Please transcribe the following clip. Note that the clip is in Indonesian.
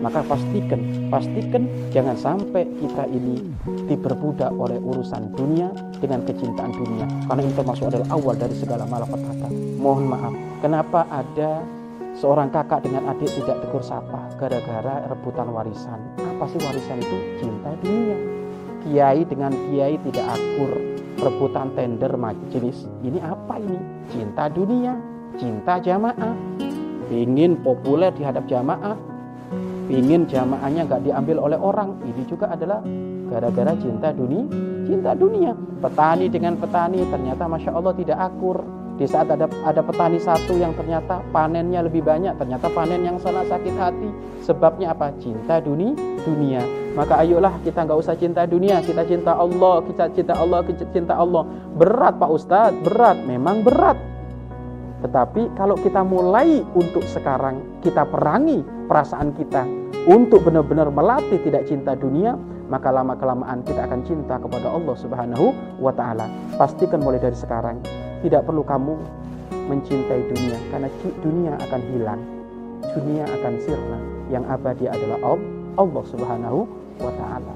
maka pastikan pastikan jangan sampai kita ini diperbudak oleh urusan dunia dengan kecintaan dunia. Karena ini termasuk adalah awal dari segala malapetaka. Mohon maaf kenapa ada seorang kakak dengan adik tidak tegur sapa gara-gara rebutan warisan? Apa sih warisan itu? Cinta dunia. Kiai dengan kiai tidak akur rebutan tender majelis ini apa ini? Cinta dunia cinta jamaah. Ingin populer di hadap jamaah ingin jamaahnya nggak diambil oleh orang. Ini juga adalah gara-gara cinta dunia cinta dunia. Petani dengan petani ternyata masya Allah tidak akur. Di saat ada ada petani satu yang ternyata panennya lebih banyak ternyata panen yang sana sakit hati. Sebabnya apa? Cinta dunia dunia. Maka ayolah kita nggak usah cinta dunia. Kita cinta Allah kita cinta Allah kita cinta Allah. Berat Pak Ustadz berat. Memang berat tetapi kalau kita mulai untuk sekarang kita perangi perasaan kita untuk benar-benar melatih tidak cinta dunia, maka lama kelamaan kita akan cinta kepada Allah Subhanahu wa taala. Pastikan mulai dari sekarang tidak perlu kamu mencintai dunia karena dunia akan hilang. Dunia akan sirna. Yang abadi adalah Allah Subhanahu wa taala.